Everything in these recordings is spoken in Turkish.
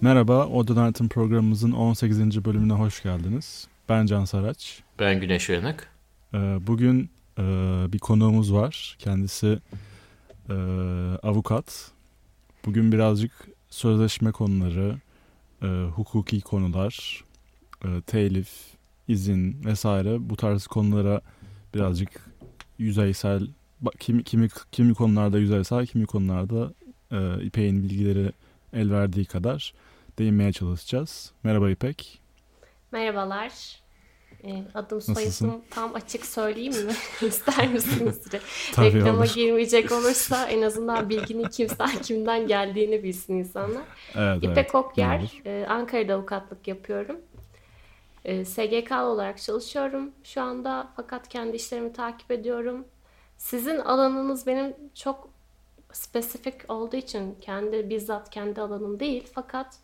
Merhaba, Odonart'ın programımızın 18. bölümüne hoş geldiniz. Ben Can Saraç. Ben Güneş Uyanık. Ee, bugün e, bir konuğumuz var. Kendisi e, avukat. Bugün birazcık sözleşme konuları, e, hukuki konular, telif, izin vesaire bu tarz konulara birazcık yüzeysel, kimi, kimi, kimi konularda yüzeysel, kimi konularda İpek'in bilgileri el verdiği kadar değinmeye çalışacağız. Merhaba İpek. Merhabalar. Ee, adım soyadım tam açık söyleyeyim mi? İster misiniz? Reklama olur. girmeyecek olursa en azından bilginin kimsen kimden geldiğini bilsin insanlar. Evet, İpek evet. Okyer. Ee, Ankara'da avukatlık yapıyorum. Ee, SGK olarak çalışıyorum şu anda fakat kendi işlerimi takip ediyorum. Sizin alanınız benim çok spesifik olduğu için kendi bizzat kendi alanım değil fakat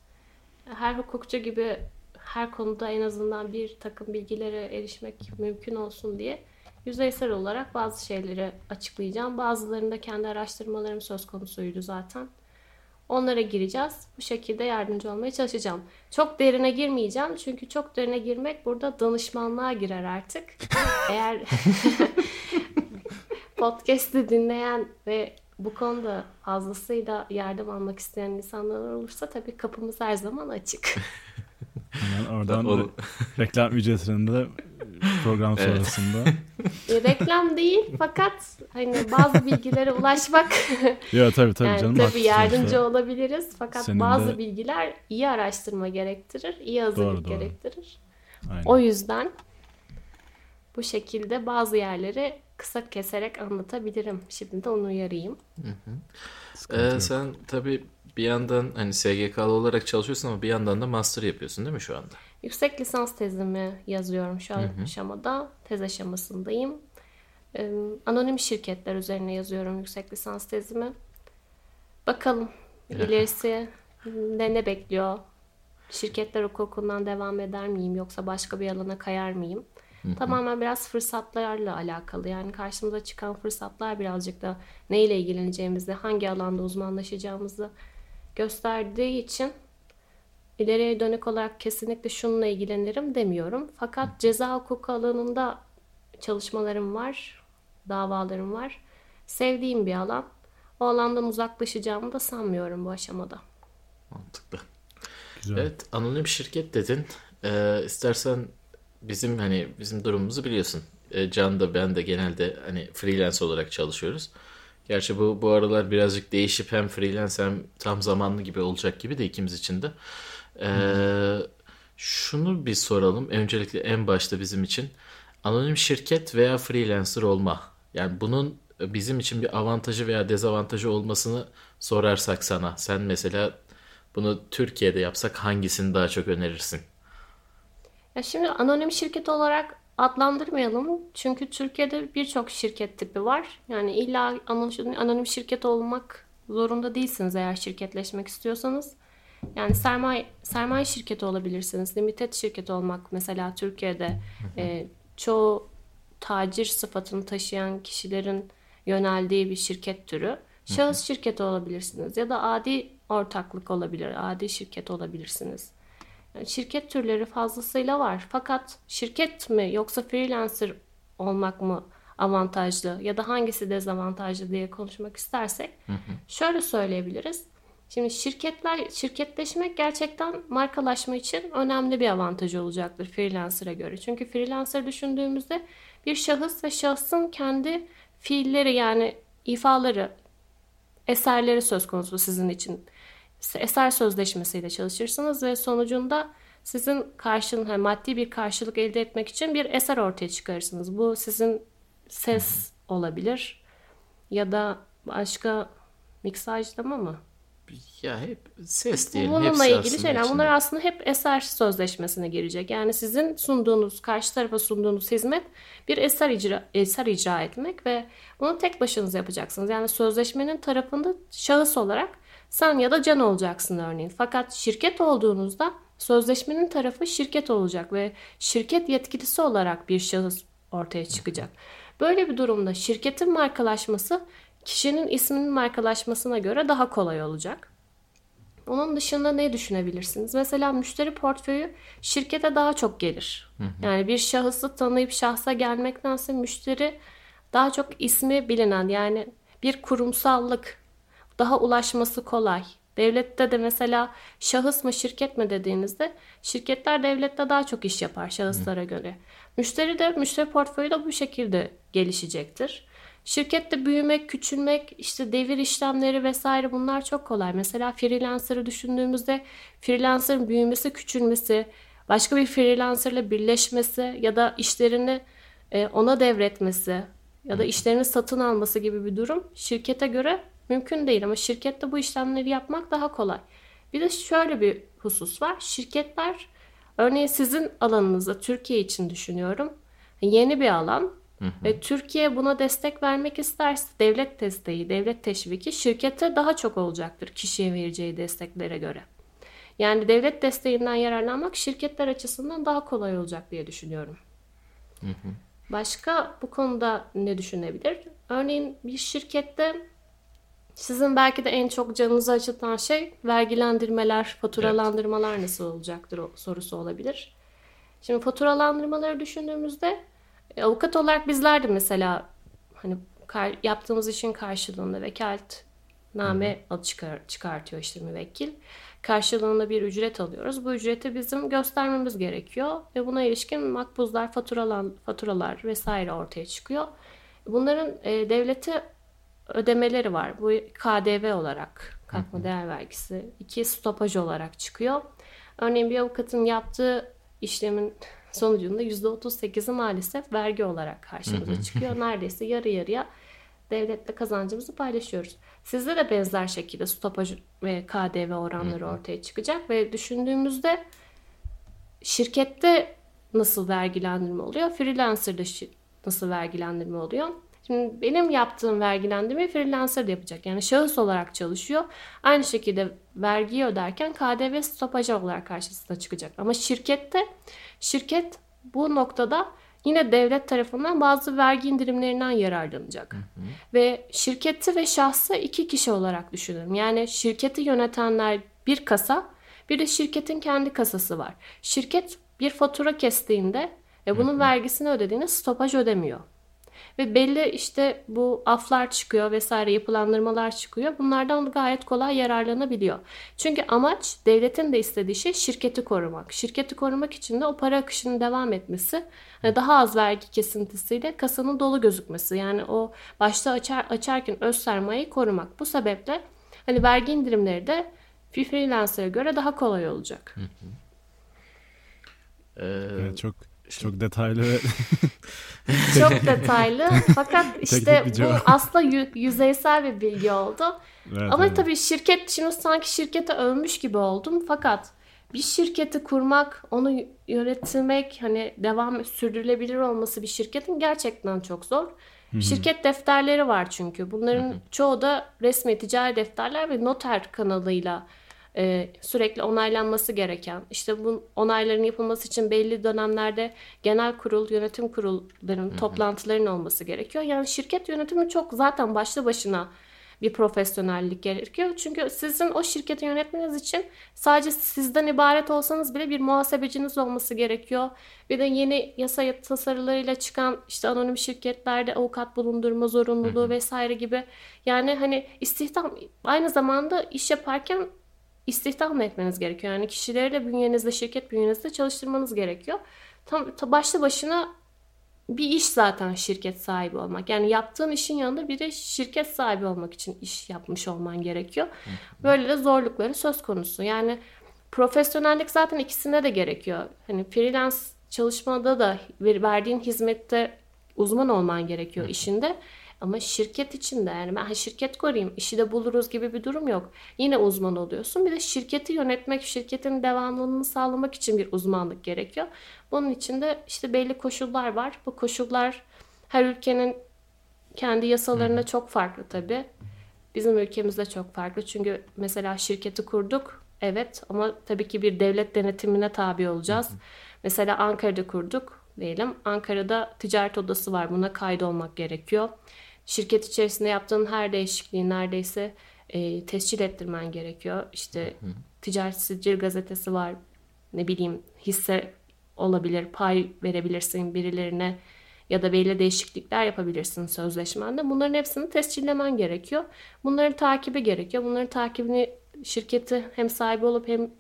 her hukukçu gibi her konuda en azından bir takım bilgilere erişmek mümkün olsun diye yüzeysel olarak bazı şeyleri açıklayacağım. Bazılarında kendi araştırmalarım söz konusuydu zaten. Onlara gireceğiz. Bu şekilde yardımcı olmaya çalışacağım. Çok derine girmeyeceğim. Çünkü çok derine girmek burada danışmanlığa girer artık. Eğer podcast'i dinleyen ve bu konuda fazlasıyla yardım almak isteyen insanlar olursa tabii kapımız her zaman açık. Hemen oradan o... reklam ücretini de program evet. sonrasında. E, reklam değil fakat hani bazı bilgilere ulaşmak ya tabii tabii yani canım. Tabii yardımcı sonuçta. olabiliriz fakat Senin bazı de... bilgiler iyi araştırma gerektirir, iyi hazırlık doğru, doğru. gerektirir. Aynen. O yüzden bu şekilde bazı yerleri kısa keserek anlatabilirim. Şimdi de onu uyarayım. Hı hı. Ee, sen tabii bir yandan hani SGK'lı olarak çalışıyorsun ama bir yandan da master yapıyorsun değil mi şu anda? Yüksek lisans tezimi yazıyorum şu an hı hı. aşamada. Tez aşamasındayım. Ee, anonim şirketler üzerine yazıyorum yüksek lisans tezimi. Bakalım ilerisi ne ne bekliyor? Şirketler hukukundan devam eder miyim yoksa başka bir alana kayar mıyım? Hı-hı. Tamamen biraz fırsatlarla alakalı. Yani karşımıza çıkan fırsatlar birazcık da neyle ilgileneceğimizi, hangi alanda uzmanlaşacağımızı gösterdiği için ileriye dönük olarak kesinlikle şununla ilgilenirim demiyorum. Fakat ceza hukuku alanında çalışmalarım var, davalarım var. Sevdiğim bir alan. O alandan uzaklaşacağımı da sanmıyorum bu aşamada. Mantıklı. Güzel. Evet, anonim şirket dedin. Ee, istersen bizim hani bizim durumumuzu biliyorsun. E, Can da ben de genelde hani freelance olarak çalışıyoruz. Gerçi bu bu aralar birazcık değişip hem freelance hem tam zamanlı gibi olacak gibi de ikimiz için de. Ee, şunu bir soralım. Öncelikle en başta bizim için anonim şirket veya freelancer olma. Yani bunun bizim için bir avantajı veya dezavantajı olmasını sorarsak sana. Sen mesela bunu Türkiye'de yapsak hangisini daha çok önerirsin? Ya şimdi anonim şirket olarak adlandırmayalım. Çünkü Türkiye'de birçok şirket tipi var. Yani illa anonim şirket olmak zorunda değilsiniz eğer şirketleşmek istiyorsanız. Yani sermaye, sermaye şirketi olabilirsiniz. Limited şirket olmak mesela Türkiye'de e, çoğu tacir sıfatını taşıyan kişilerin yöneldiği bir şirket türü. Şahıs şirketi olabilirsiniz ya da adi ortaklık olabilir, adi şirket olabilirsiniz şirket türleri fazlasıyla var. Fakat şirket mi yoksa freelancer olmak mı avantajlı ya da hangisi dezavantajlı diye konuşmak istersek hı hı. şöyle söyleyebiliriz. Şimdi şirketler şirketleşmek gerçekten markalaşma için önemli bir avantaj olacaktır freelancer'a göre. Çünkü freelancer düşündüğümüzde bir şahıs ve şahsın kendi fiilleri yani ifaları, eserleri söz konusu sizin için eser sözleşmesiyle çalışırsınız ve sonucunda sizin karşın, yani maddi bir karşılık elde etmek için bir eser ortaya çıkarırsınız. Bu sizin ses olabilir ya da başka miksajlama mı? Ya hep ses diyelim. Bununla ilgili şeyler. Içinde. Bunlar aslında hep eser sözleşmesine girecek. Yani sizin sunduğunuz, karşı tarafa sunduğunuz hizmet bir eser icra, eser icra etmek ve bunu tek başınıza yapacaksınız. Yani sözleşmenin tarafında şahıs olarak sen ya da Can olacaksın örneğin. Fakat şirket olduğunuzda sözleşmenin tarafı şirket olacak ve şirket yetkilisi olarak bir şahıs ortaya çıkacak. Böyle bir durumda şirketin markalaşması kişinin isminin markalaşmasına göre daha kolay olacak. Onun dışında ne düşünebilirsiniz? Mesela müşteri portföyü şirkete daha çok gelir. Yani bir şahısı tanıyıp şahsa gelmektense müşteri daha çok ismi bilinen yani bir kurumsallık daha ulaşması kolay. Devlette de mesela şahıs mı şirket mi dediğinizde şirketler devlette daha çok iş yapar şahıslara göre. Müşteri de müşteri portföyü de bu şekilde gelişecektir. Şirkette büyümek, küçülmek, işte devir işlemleri vesaire bunlar çok kolay. Mesela freelancer'ı düşündüğümüzde freelancer'ın büyümesi, küçülmesi, başka bir freelancer'la birleşmesi ya da işlerini e, ona devretmesi ya da işlerini satın alması gibi bir durum şirkete göre mümkün değil ama şirkette bu işlemleri yapmak daha kolay. Bir de şöyle bir husus var. Şirketler örneğin sizin alanınızda Türkiye için düşünüyorum. Yeni bir alan Hı hı. Ve Türkiye buna destek vermek isterse devlet desteği, devlet teşviki şirkete daha çok olacaktır kişiye vereceği desteklere göre. Yani devlet desteğinden yararlanmak şirketler açısından daha kolay olacak diye düşünüyorum. Hı hı. Başka bu konuda ne düşünebilir? Örneğin bir şirkette sizin belki de en çok canınızı acıtan şey vergilendirmeler, faturalandırmalar evet. nasıl olacaktır sorusu olabilir. Şimdi faturalandırmaları düşündüğümüzde e, avukat olarak bizler de mesela hani yaptığımız işin karşılığında vekaletname hı çıkar, çıkartıyor işte müvekkil. Karşılığında bir ücret alıyoruz. Bu ücreti bizim göstermemiz gerekiyor ve buna ilişkin makbuzlar, faturalar, faturalar vesaire ortaya çıkıyor. Bunların e, devlete ödemeleri var. Bu KDV olarak, katma değer vergisi, iki stopaj olarak çıkıyor. Örneğin bir avukatın yaptığı işlemin sonucunda %38'i maalesef vergi olarak karşımıza çıkıyor. Neredeyse yarı yarıya devletle kazancımızı paylaşıyoruz. Sizde de benzer şekilde stopaj ve KDV oranları ortaya çıkacak ve düşündüğümüzde şirkette nasıl vergilendirme oluyor? Freelancer'da nasıl vergilendirme oluyor? Şimdi benim yaptığım vergilendirmeyi freelancer de yapacak. Yani şahıs olarak çalışıyor. Aynı şekilde vergiyi öderken KDV stopajı olarak karşısına çıkacak. Ama şirkette şirket bu noktada yine devlet tarafından bazı vergi indirimlerinden yararlanacak. Hı hı. Ve şirketi ve şahsı iki kişi olarak düşünürüm. Yani şirketi yönetenler bir kasa, bir de şirketin kendi kasası var. Şirket bir fatura kestiğinde ve bunun hı hı. vergisini ödediğinde stopaj ödemiyor. Ve belli işte bu aflar çıkıyor vesaire yapılandırmalar çıkıyor. Bunlardan gayet kolay yararlanabiliyor. Çünkü amaç devletin de istediği şey şirketi korumak. Şirketi korumak için de o para akışının devam etmesi, hani daha az vergi kesintisiyle kasanın dolu gözükmesi. Yani o başta açar, açarken öz sermayeyi korumak. Bu sebeple hani vergi indirimleri de freelancer'a göre daha kolay olacak. Hı hı. Ee, evet, çok çok detaylı ve çok detaylı. Fakat işte bu aslında yüzeysel bir bilgi oldu. Evet, Ama evet. tabii şirket şimdi sanki şirkete övmüş gibi oldum. Fakat bir şirketi kurmak, onu yönetmek, hani devam sürdürülebilir olması bir şirketin gerçekten çok zor. Hı-hı. Şirket defterleri var çünkü. Bunların Hı-hı. çoğu da resmi ticari defterler ve noter kanalıyla e, sürekli onaylanması gereken işte bu onayların yapılması için belli dönemlerde genel kurul yönetim kurullarının hı toplantıların olması gerekiyor. Yani şirket yönetimi çok zaten başlı başına bir profesyonellik gerekiyor. Çünkü sizin o şirketi yönetmeniz için sadece sizden ibaret olsanız bile bir muhasebeciniz olması gerekiyor. Bir de yeni yasa tasarılarıyla çıkan işte anonim şirketlerde avukat bulundurma zorunluluğu vesaire gibi. Yani hani istihdam aynı zamanda iş yaparken istihdam etmeniz gerekiyor. Yani kişileri de bünyenizde, şirket bünyenizde çalıştırmanız gerekiyor. Tam, tam başlı başına bir iş zaten şirket sahibi olmak. Yani yaptığın işin yanında bir de şirket sahibi olmak için iş yapmış olman gerekiyor. Böyle de zorlukları söz konusu. Yani profesyonellik zaten ikisinde de gerekiyor. Hani freelance çalışmada da verdiğin hizmette uzman olman gerekiyor işinde. Ama şirket içinde yani ben şirket koruyayım işi de buluruz gibi bir durum yok. Yine uzman oluyorsun. Bir de şirketi yönetmek, şirketin devamlılığını sağlamak için bir uzmanlık gerekiyor. Bunun için de işte belli koşullar var. Bu koşullar her ülkenin kendi yasalarına çok farklı tabii. Bizim ülkemizde çok farklı. Çünkü mesela şirketi kurduk. Evet ama tabii ki bir devlet denetimine tabi olacağız. Mesela Ankara'da kurduk diyelim. Ankara'da ticaret odası var. Buna kaydolmak gerekiyor. Şirket içerisinde yaptığın her değişikliği neredeyse e, tescil ettirmen gerekiyor. İşte hı ticaret sicil gazetesi var. Ne bileyim hisse olabilir, pay verebilirsin birilerine ya da belli değişiklikler yapabilirsin sözleşmende. Bunların hepsini tescillemen gerekiyor. Bunların takibi gerekiyor. Bunların takibini şirketi hem sahibi olup hem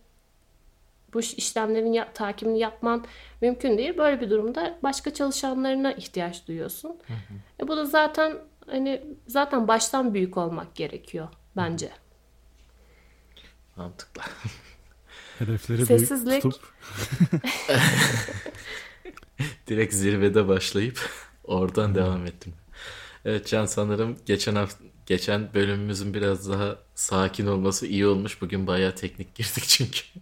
bu işlemlerin ya, takibini yapman mümkün değil. Böyle bir durumda başka çalışanlarına ihtiyaç duyuyorsun. Hı hı. E bu da zaten hani zaten baştan büyük olmak gerekiyor bence. Mantıklı. Hedefleri Sessizlik. büyük tutup direkt zirvede başlayıp oradan hmm. devam ettim. Evet Can sanırım geçen hafta geçen bölümümüzün biraz daha sakin olması iyi olmuş. Bugün bayağı teknik girdik çünkü.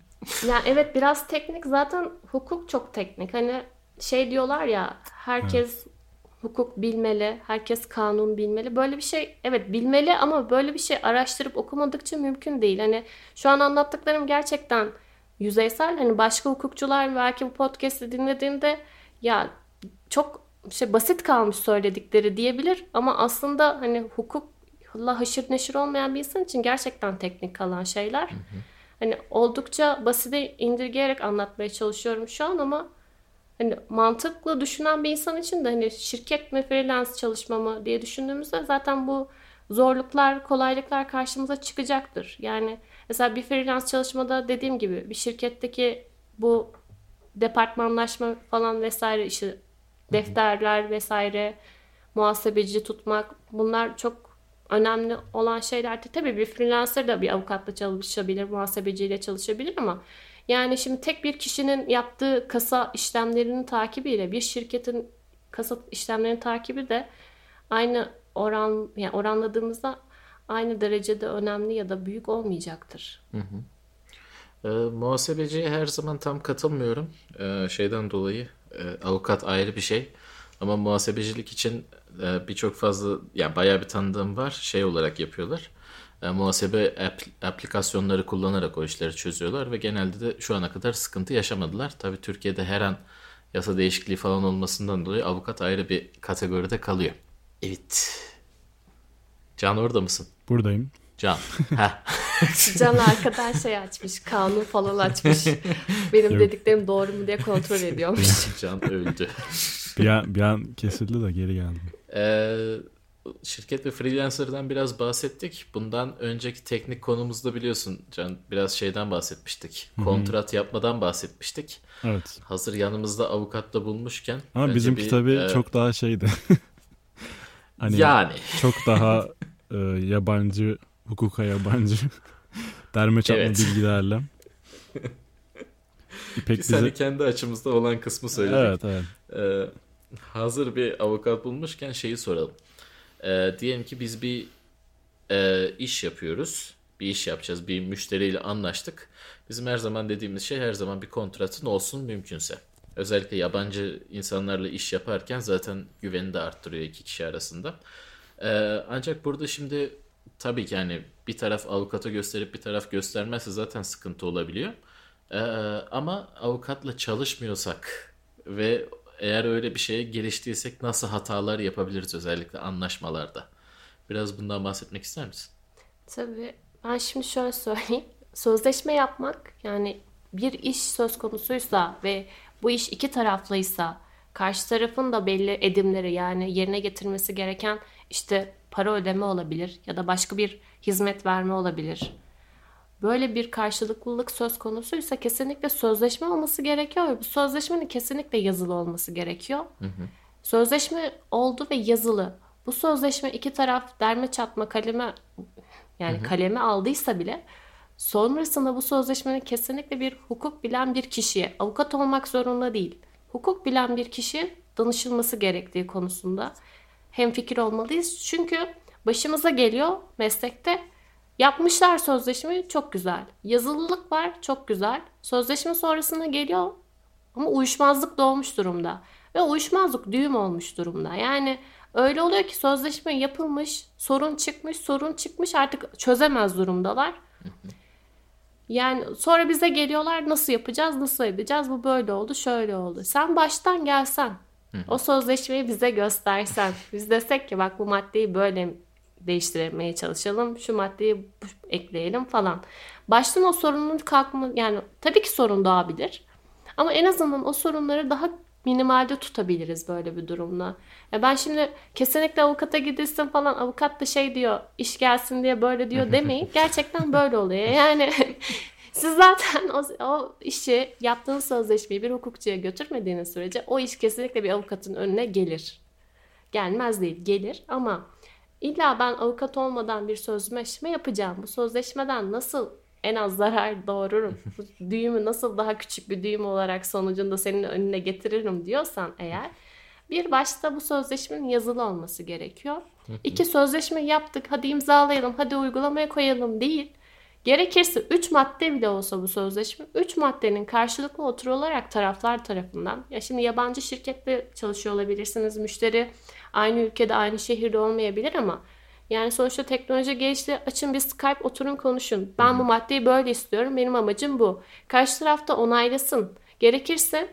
Ya evet biraz teknik zaten hukuk çok teknik. Hani şey diyorlar ya herkes evet. Hukuk bilmeli, herkes kanun bilmeli. Böyle bir şey evet bilmeli ama böyle bir şey araştırıp okumadıkça mümkün değil. Hani şu an anlattıklarım gerçekten yüzeysel. Hani başka hukukçular belki bu podcast'i dinlediğinde ya çok şey basit kalmış söyledikleri diyebilir ama aslında hani hukukla haşır neşir olmayan bir insan için gerçekten teknik kalan şeyler. Hı hı. Hani oldukça basite indirgeyerek anlatmaya çalışıyorum şu an ama hani mantıklı düşünen bir insan için de hani şirket mi freelance çalışma mı diye düşündüğümüzde zaten bu zorluklar, kolaylıklar karşımıza çıkacaktır. Yani mesela bir freelance çalışmada dediğim gibi bir şirketteki bu departmanlaşma falan vesaire işte defterler vesaire muhasebeci tutmak bunlar çok önemli olan şeyler. Tabii bir freelancer da bir avukatla çalışabilir, muhasebeciyle çalışabilir ama yani şimdi tek bir kişinin yaptığı kasa işlemlerinin takibiyle bir şirketin kasa işlemlerinin takibi de aynı oran yani oranladığımızda aynı derecede önemli ya da büyük olmayacaktır. Hı hı. E, muhasebeciye her zaman tam katılmıyorum. E, şeyden dolayı e, avukat ayrı bir şey. Ama muhasebecilik için e, birçok fazla yani bayağı bir tanıdığım var. Şey olarak yapıyorlar. E, muhasebe apl- aplikasyonları kullanarak o işleri çözüyorlar ve genelde de şu ana kadar sıkıntı yaşamadılar. Tabii Türkiye'de her an yasa değişikliği falan olmasından dolayı avukat ayrı bir kategoride kalıyor. Evet. Can orada mısın? Buradayım. Can. Can arkadan şey açmış. Kanun falan açmış. Benim dediklerim doğru mu diye kontrol ediyormuş. Can öldü. bir an, bir an kesildi de geri geldi. Ee, şirket ve freelancer'dan biraz bahsettik. Bundan önceki teknik konumuzda biliyorsun Can biraz şeyden bahsetmiştik. Hı-hı. Kontrat yapmadan bahsetmiştik. Evet. Hazır yanımızda avukatla bulmuşken. Ama bizimki bir, tabii e... çok daha şeydi. hani yani. Çok daha e, yabancı hukuka yabancı derme çatma evet. bilgilerle. İpek Biz bize... hani kendi açımızda olan kısmı söyledik. Evet, evet. Ee, hazır bir avukat bulmuşken şeyi soralım. Ee, diyelim ki biz bir e, iş yapıyoruz. Bir iş yapacağız. Bir müşteriyle anlaştık. Bizim her zaman dediğimiz şey her zaman bir kontratın olsun mümkünse. Özellikle yabancı insanlarla iş yaparken zaten güveni de arttırıyor iki kişi arasında. Ee, ancak burada şimdi tabii ki yani bir taraf avukata gösterip bir taraf göstermezse zaten sıkıntı olabiliyor. Ee, ama avukatla çalışmıyorsak ve eğer öyle bir şeye giriştiysek nasıl hatalar yapabiliriz özellikle anlaşmalarda? Biraz bundan bahsetmek ister misin? Tabii. Ben şimdi şöyle söyleyeyim. Sözleşme yapmak yani bir iş söz konusuysa ve bu iş iki taraflıysa karşı tarafın da belli edimleri yani yerine getirmesi gereken işte para ödeme olabilir ya da başka bir hizmet verme olabilir. Böyle bir karşılıklılık söz konusuysa kesinlikle sözleşme olması gerekiyor bu sözleşmenin kesinlikle yazılı olması gerekiyor. Hı hı. Sözleşme oldu ve yazılı. Bu sözleşme iki taraf derme çatma kaleme yani hı hı. kaleme aldıysa bile sonrasında bu sözleşmenin kesinlikle bir hukuk bilen bir kişiye, avukat olmak zorunda değil, hukuk bilen bir kişiye danışılması gerektiği konusunda hem fikir olmalıyız. Çünkü başımıza geliyor meslekte yapmışlar sözleşmeyi çok güzel. Yazılılık var çok güzel. Sözleşme sonrasında geliyor ama uyuşmazlık doğmuş durumda. Ve uyuşmazlık düğüm olmuş durumda. Yani öyle oluyor ki sözleşme yapılmış, sorun çıkmış, sorun çıkmış artık çözemez durumdalar. Yani sonra bize geliyorlar nasıl yapacağız, nasıl edeceğiz, bu böyle oldu, şöyle oldu. Sen baştan gelsen o sözleşmeyi bize göstersen. Biz desek ki bak bu maddeyi böyle değiştirmeye çalışalım. Şu maddeyi ekleyelim falan. Baştan o sorunun kalkma yani tabii ki sorun doğabilir. Ama en azından o sorunları daha minimalde tutabiliriz böyle bir durumla. Ya ben şimdi kesinlikle avukata gidilsin falan avukat da şey diyor iş gelsin diye böyle diyor demeyin. Gerçekten böyle oluyor. Yani siz zaten o, o işi yaptığınız sözleşmeyi bir hukukçuya götürmediğiniz sürece o iş kesinlikle bir avukatın önüne gelir. Gelmez değil gelir ama illa ben avukat olmadan bir sözleşme yapacağım. Bu sözleşmeden nasıl en az zarar doğururum. Bu düğümü nasıl daha küçük bir düğüm olarak sonucunda senin önüne getiririm diyorsan eğer bir başta bu sözleşmenin yazılı olması gerekiyor. İki sözleşme yaptık hadi imzalayalım hadi uygulamaya koyalım değil. Gerekirse 3 madde bile olsa bu sözleşme 3 maddenin karşılıklı oturularak taraflar tarafından ya şimdi yabancı şirkette çalışıyor olabilirsiniz müşteri aynı ülkede aynı şehirde olmayabilir ama yani sonuçta teknoloji gelişti. Açın bir Skype oturun konuşun. Ben bu maddeyi böyle istiyorum. Benim amacım bu. Karşı tarafta onaylasın. Gerekirse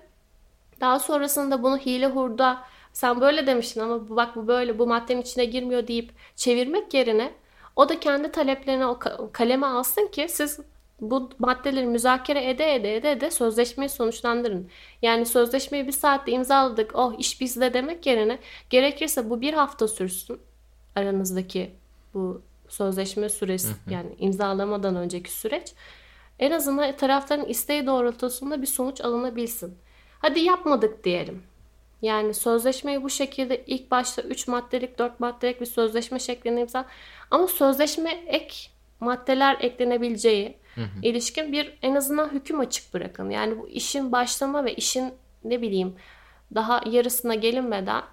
daha sonrasında bunu hile hurda sen böyle demiştin ama bak bu böyle bu maddenin içine girmiyor deyip çevirmek yerine o da kendi taleplerini o kaleme alsın ki siz bu maddeleri müzakere ede ede ede ede sözleşmeyi sonuçlandırın. Yani sözleşmeyi bir saatte imzaladık oh iş bizde demek yerine gerekirse bu bir hafta sürsün aranızdaki bu sözleşme süresi yani imzalamadan önceki süreç en azından tarafların isteği doğrultusunda bir sonuç alınabilsin. Hadi yapmadık diyelim. Yani sözleşmeyi bu şekilde ilk başta 3 maddelik 4 maddelik bir sözleşme şeklinde imza ama sözleşme ek maddeler eklenebileceği hı hı. ilişkin bir en azından hüküm açık bırakın. Yani bu işin başlama ve işin ne bileyim daha yarısına gelinmeden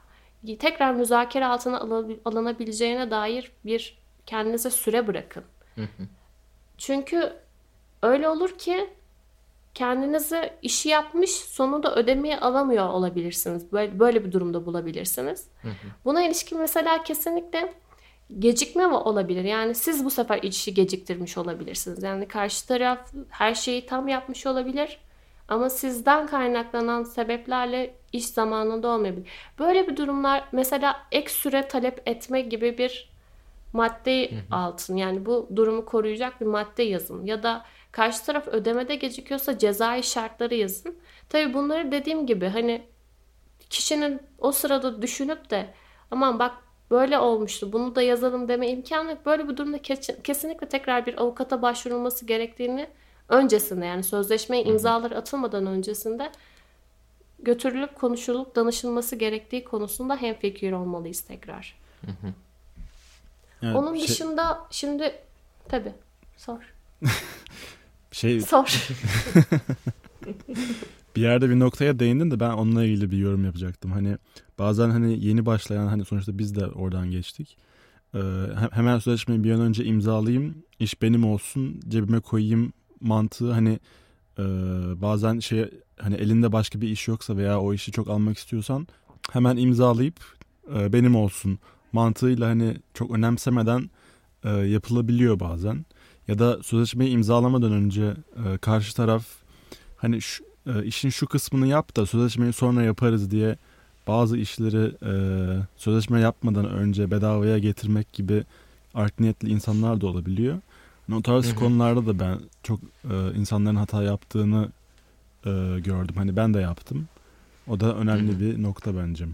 tekrar müzakere altına alınabileceğine dair bir kendinize süre bırakın. Çünkü öyle olur ki kendinizi işi yapmış sonunda ödemeyi alamıyor olabilirsiniz. Böyle, böyle bir durumda bulabilirsiniz. Buna ilişkin mesela kesinlikle gecikme olabilir. Yani siz bu sefer işi geciktirmiş olabilirsiniz. Yani karşı taraf her şeyi tam yapmış olabilir. Ama sizden kaynaklanan sebeplerle iş zamanında olmayabilir. Böyle bir durumlar mesela ek süre talep etme gibi bir madde altın. Yani bu durumu koruyacak bir madde yazın. Ya da karşı taraf ödemede gecikiyorsa cezai şartları yazın. Tabii bunları dediğim gibi hani kişinin o sırada düşünüp de aman bak böyle olmuştu bunu da yazalım deme imkanı yok. Böyle bir durumda kesinlikle tekrar bir avukata başvurulması gerektiğini öncesinde yani sözleşmeye imzalar atılmadan öncesinde götürülüp konuşulup danışılması gerektiği konusunda hemfikir olmalıyız tekrar. Yani Onun şey... dışında şimdi tabi sor. şey sor. bir yerde bir noktaya değindin de ben onunla ilgili bir yorum yapacaktım. Hani bazen hani yeni başlayan hani sonuçta biz de oradan geçtik. Ee, hemen sözleşmeyi bir an önce imzalayayım, iş benim olsun, cebime koyayım mantığı hani e, bazen şey hani elinde başka bir iş yoksa veya o işi çok almak istiyorsan hemen imzalayıp e, benim olsun mantığıyla hani çok önemsemeden e, yapılabiliyor bazen. Ya da sözleşmeyi imzalamadan önce e, karşı taraf hani şu, e, işin şu kısmını yap da sözleşmeyi sonra yaparız diye bazı işleri e, sözleşme yapmadan önce bedavaya getirmek gibi art niyetli insanlar da olabiliyor. O tarz Hı-hı. konularda da ben çok e, insanların hata yaptığını e, gördüm. Hani ben de yaptım. O da önemli Hı-hı. bir nokta bence.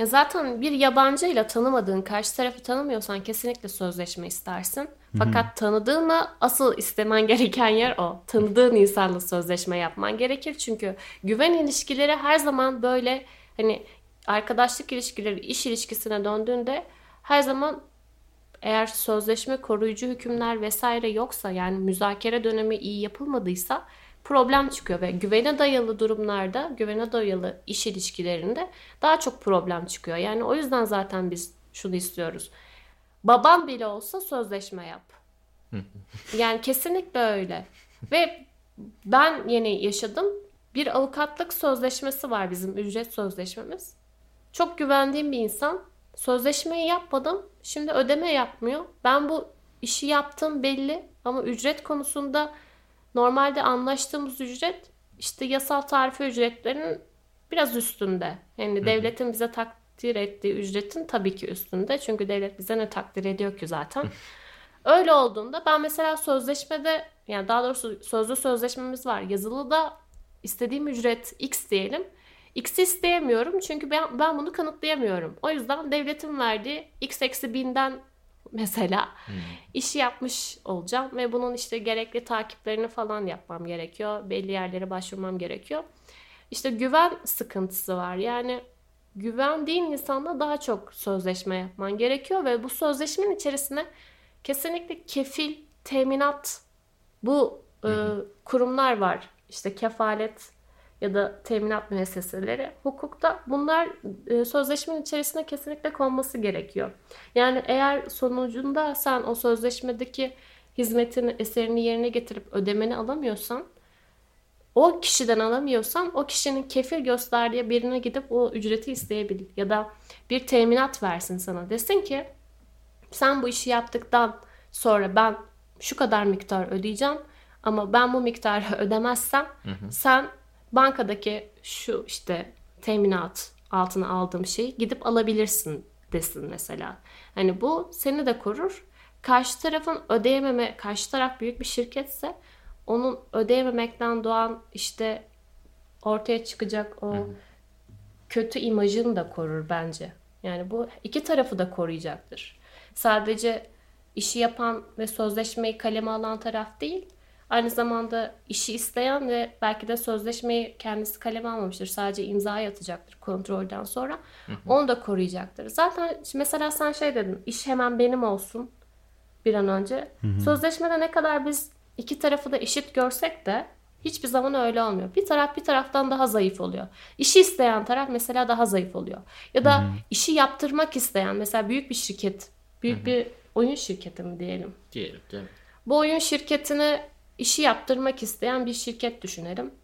Ya zaten bir yabancıyla tanımadığın, karşı tarafı tanımıyorsan kesinlikle sözleşme istersin. Fakat Hı-hı. tanıdığınla asıl istemen gereken yer o. Tanıdığın insanla sözleşme yapman gerekir. Çünkü güven ilişkileri her zaman böyle hani arkadaşlık ilişkileri iş ilişkisine döndüğünde her zaman eğer sözleşme koruyucu hükümler vesaire yoksa yani müzakere dönemi iyi yapılmadıysa problem çıkıyor ve güvene dayalı durumlarda, güvene dayalı iş ilişkilerinde daha çok problem çıkıyor. Yani o yüzden zaten biz şunu istiyoruz. Baban bile olsa sözleşme yap. yani kesinlikle öyle. Ve ben yeni yaşadım. Bir avukatlık sözleşmesi var bizim ücret sözleşmemiz. Çok güvendiğim bir insan Sözleşmeyi yapmadım. Şimdi ödeme yapmıyor. Ben bu işi yaptım belli ama ücret konusunda normalde anlaştığımız ücret işte yasal tarife ücretlerinin biraz üstünde. Yani devletin bize tak takdir ettiği ücretin tabii ki üstünde. Çünkü devlet bize ne takdir ediyor ki zaten. Öyle olduğunda ben mesela sözleşmede yani daha doğrusu sözlü sözleşmemiz var. Yazılı da istediğim ücret X diyelim. X'i isteyemiyorum çünkü ben, ben bunu kanıtlayamıyorum. O yüzden devletin verdiği X eksi binden mesela hmm. işi yapmış olacağım ve bunun işte gerekli takiplerini falan yapmam gerekiyor. Belli yerlere başvurmam gerekiyor. İşte güven sıkıntısı var. Yani güvendiğin insanla daha çok sözleşme yapman gerekiyor ve bu sözleşmenin içerisine kesinlikle kefil, teminat bu e, kurumlar var. İşte kefalet ya da teminat müesseseleri hukukta bunlar e, sözleşmenin içerisine kesinlikle konması gerekiyor. Yani eğer sonucunda sen o sözleşmedeki hizmetin eserini yerine getirip ödemeni alamıyorsan o kişiden alamıyorsan o kişinin kefil gösterdiği birine gidip o ücreti isteyebilir. Ya da bir teminat versin sana. Desin ki sen bu işi yaptıktan sonra ben şu kadar miktar ödeyeceğim ama ben bu miktarı ödemezsem hı hı. sen bankadaki şu işte teminat altına aldığım şeyi gidip alabilirsin desin mesela. Hani bu seni de korur. Karşı tarafın ödeyememe, karşı taraf büyük bir şirketse onun ödeyememekten doğan işte ortaya çıkacak o kötü imajını da korur bence. Yani bu iki tarafı da koruyacaktır. Sadece işi yapan ve sözleşmeyi kaleme alan taraf değil, aynı zamanda işi isteyen ve belki de sözleşmeyi kendisi kaleme almamıştır. Sadece imza atacaktır kontrolden sonra. Onu da koruyacaktır. Zaten mesela sen şey dedin, iş hemen benim olsun bir an önce. Sözleşmede ne kadar biz iki tarafı da eşit görsek de hiçbir zaman öyle olmuyor. Bir taraf bir taraftan daha zayıf oluyor. İşi isteyen taraf mesela daha zayıf oluyor. Ya da Hı-hı. işi yaptırmak isteyen mesela büyük bir şirket, büyük Hı-hı. bir oyun şirketi mi diyelim? Diyelim, mi? Bu oyun şirketine işi yaptırmak isteyen bir şirket düşünelim.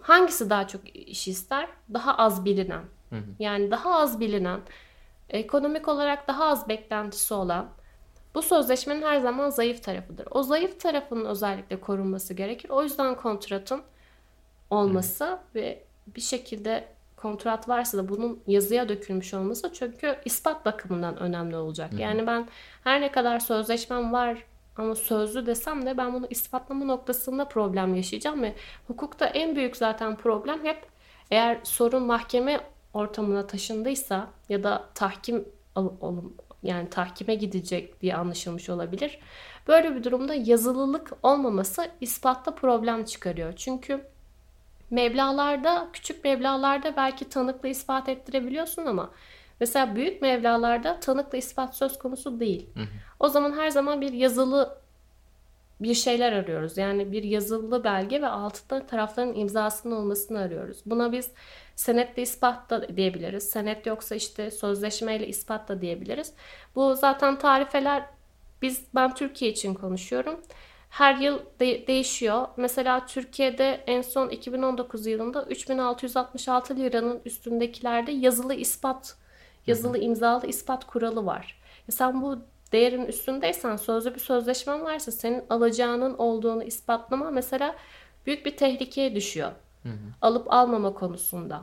Hangisi daha çok işi ister? Daha az bilinen. Hı hı. Yani daha az bilinen, ekonomik olarak daha az beklentisi olan bu sözleşmenin her zaman zayıf tarafıdır. O zayıf tarafının özellikle korunması gerekir. O yüzden kontratın olması Hı. ve bir şekilde kontrat varsa da bunun yazıya dökülmüş olması çünkü ispat bakımından önemli olacak. Hı. Yani ben her ne kadar sözleşmem var ama sözlü desem de ben bunu ispatlama noktasında problem yaşayacağım ve hukukta en büyük zaten problem hep eğer sorun mahkeme ortamına taşındıysa ya da tahkim yani tahkime gidecek diye anlaşılmış olabilir. Böyle bir durumda yazılılık olmaması ispatta problem çıkarıyor. Çünkü mevlalarda, küçük mevlalarda belki tanıkla ispat ettirebiliyorsun ama mesela büyük mevlalarda tanıkla ispat söz konusu değil. Hı hı. O zaman her zaman bir yazılı bir şeyler arıyoruz. Yani bir yazılı belge ve altında tarafların imzasının olmasını arıyoruz. Buna biz senetle ispat da diyebiliriz. Senet yoksa işte sözleşmeyle ispat da diyebiliriz. Bu zaten tarifeler biz ben Türkiye için konuşuyorum. Her yıl de- değişiyor. Mesela Türkiye'de en son 2019 yılında 3666 liranın üstündekilerde yazılı ispat, yazılı imzalı ispat kuralı var. E sen bu değerin üstündeysen sözlü bir sözleşmen varsa senin alacağının olduğunu ispatlama mesela büyük bir tehlikeye düşüyor. Hı hı. Alıp almama konusunda.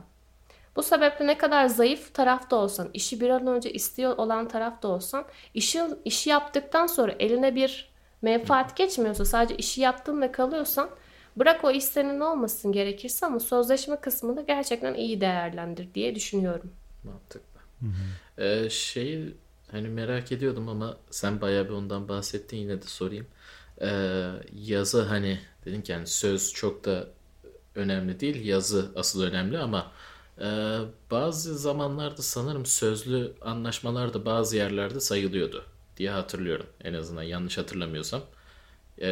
Bu sebeple ne kadar zayıf tarafta olsan, işi bir an önce istiyor olan tarafta olsan, işi, işi yaptıktan sonra eline bir menfaat geçmiyorsa, sadece işi yaptın ve kalıyorsan, bırak o iş senin olmasın gerekirse ama sözleşme kısmını gerçekten iyi değerlendir diye düşünüyorum. Mantıklı. Ee, şeyi Hani merak ediyordum ama sen bayağı bir ondan bahsettin yine de sorayım. Ee, yazı hani dedin ki yani söz çok da önemli değil. Yazı asıl önemli ama e, bazı zamanlarda sanırım sözlü anlaşmalar da bazı yerlerde sayılıyordu diye hatırlıyorum. En azından yanlış hatırlamıyorsam. E,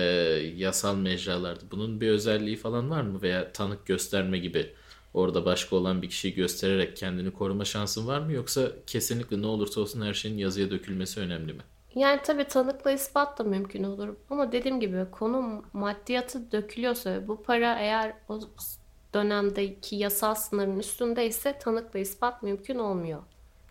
yasal mecralarda. Bunun bir özelliği falan var mı? Veya tanık gösterme gibi orada başka olan bir kişiyi göstererek kendini koruma şansın var mı? Yoksa kesinlikle ne olursa olsun her şeyin yazıya dökülmesi önemli mi? Yani tabii tanıkla ispat da mümkün olur. Ama dediğim gibi konu maddiyatı dökülüyorsa bu para eğer o dönemdeki yasal sınırın üstündeyse tanıkla ispat mümkün olmuyor.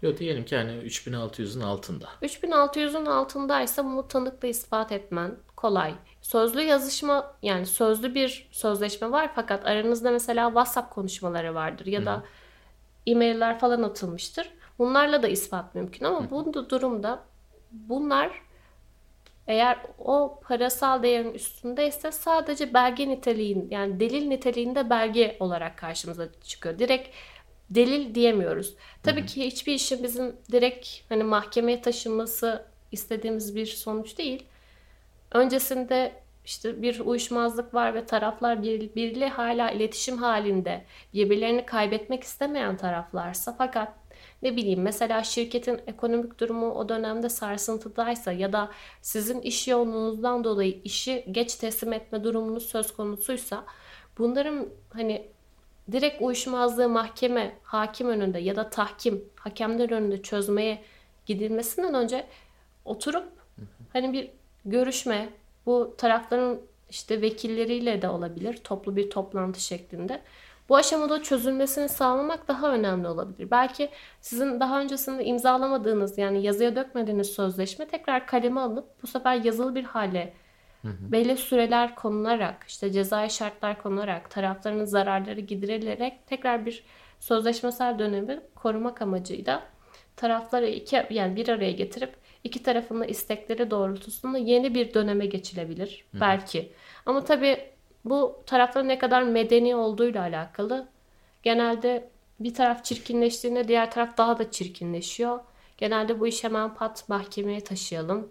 Yok diyelim ki hani 3600'ün altında. 3600'ün altındaysa bunu tanıkla ispat etmen kolay. Sözlü yazışma yani sözlü bir sözleşme var fakat aranızda mesela WhatsApp konuşmaları vardır ya da e-mailler falan atılmıştır. Bunlarla da ispat mümkün ama bu durumda bunlar eğer o parasal değerin üstündeyse sadece belge niteliğin yani delil niteliğinde belge olarak karşımıza çıkıyor. Direkt delil diyemiyoruz. Tabii ki hiçbir işin bizim direkt hani mahkemeye taşınması istediğimiz bir sonuç değil. Öncesinde işte bir uyuşmazlık var ve taraflar birbiriyle hala iletişim halinde birbirlerini kaybetmek istemeyen taraflarsa fakat ne bileyim mesela şirketin ekonomik durumu o dönemde sarsıntıdaysa ya da sizin iş yoğunluğunuzdan dolayı işi geç teslim etme durumunuz söz konusuysa bunların hani direkt uyuşmazlığı mahkeme, hakim önünde ya da tahkim, hakemler önünde çözmeye gidilmesinden önce oturup hani bir görüşme, bu tarafların işte vekilleriyle de olabilir, toplu bir toplantı şeklinde. Bu aşamada çözülmesini sağlamak daha önemli olabilir. Belki sizin daha öncesinde imzalamadığınız yani yazıya dökmediğiniz sözleşme tekrar kaleme alınıp bu sefer yazılı bir hale Hı hı. Belli süreler konularak, işte cezai şartlar konularak, tarafların zararları giderilerek tekrar bir sözleşmesel dönemi korumak amacıyla tarafları iki yani bir araya getirip iki tarafın da istekleri doğrultusunda yeni bir döneme geçilebilir hı. belki. Ama tabii bu tarafların ne kadar medeni olduğuyla alakalı. Genelde bir taraf çirkinleştiğinde diğer taraf daha da çirkinleşiyor. Genelde bu iş hemen pat mahkemeye taşıyalım.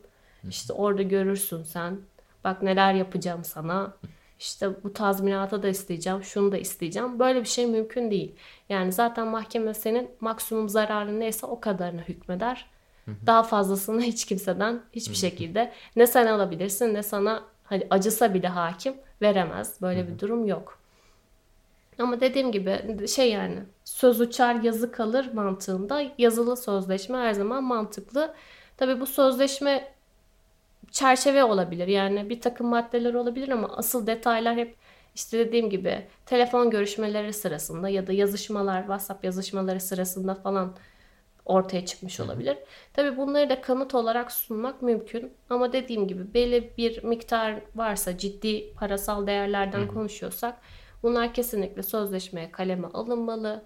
İşte orada görürsün sen Bak neler yapacağım sana. İşte bu tazminata da isteyeceğim, şunu da isteyeceğim. Böyle bir şey mümkün değil. Yani zaten mahkeme senin maksimum zararın neyse o kadarını hükmeder. Daha fazlasını hiç kimseden hiçbir şekilde ne sen alabilirsin ne sana hani acısa bile hakim veremez. Böyle bir durum yok. Ama dediğim gibi şey yani söz uçar yazı kalır mantığında yazılı sözleşme her zaman mantıklı. Tabi bu sözleşme çerçeve olabilir. Yani bir takım maddeler olabilir ama asıl detaylar hep işte dediğim gibi telefon görüşmeleri sırasında ya da yazışmalar, WhatsApp yazışmaları sırasında falan ortaya çıkmış olabilir. Tabii bunları da kanıt olarak sunmak mümkün. Ama dediğim gibi belli bir miktar varsa ciddi parasal değerlerden Hı. konuşuyorsak bunlar kesinlikle sözleşmeye kaleme alınmalı.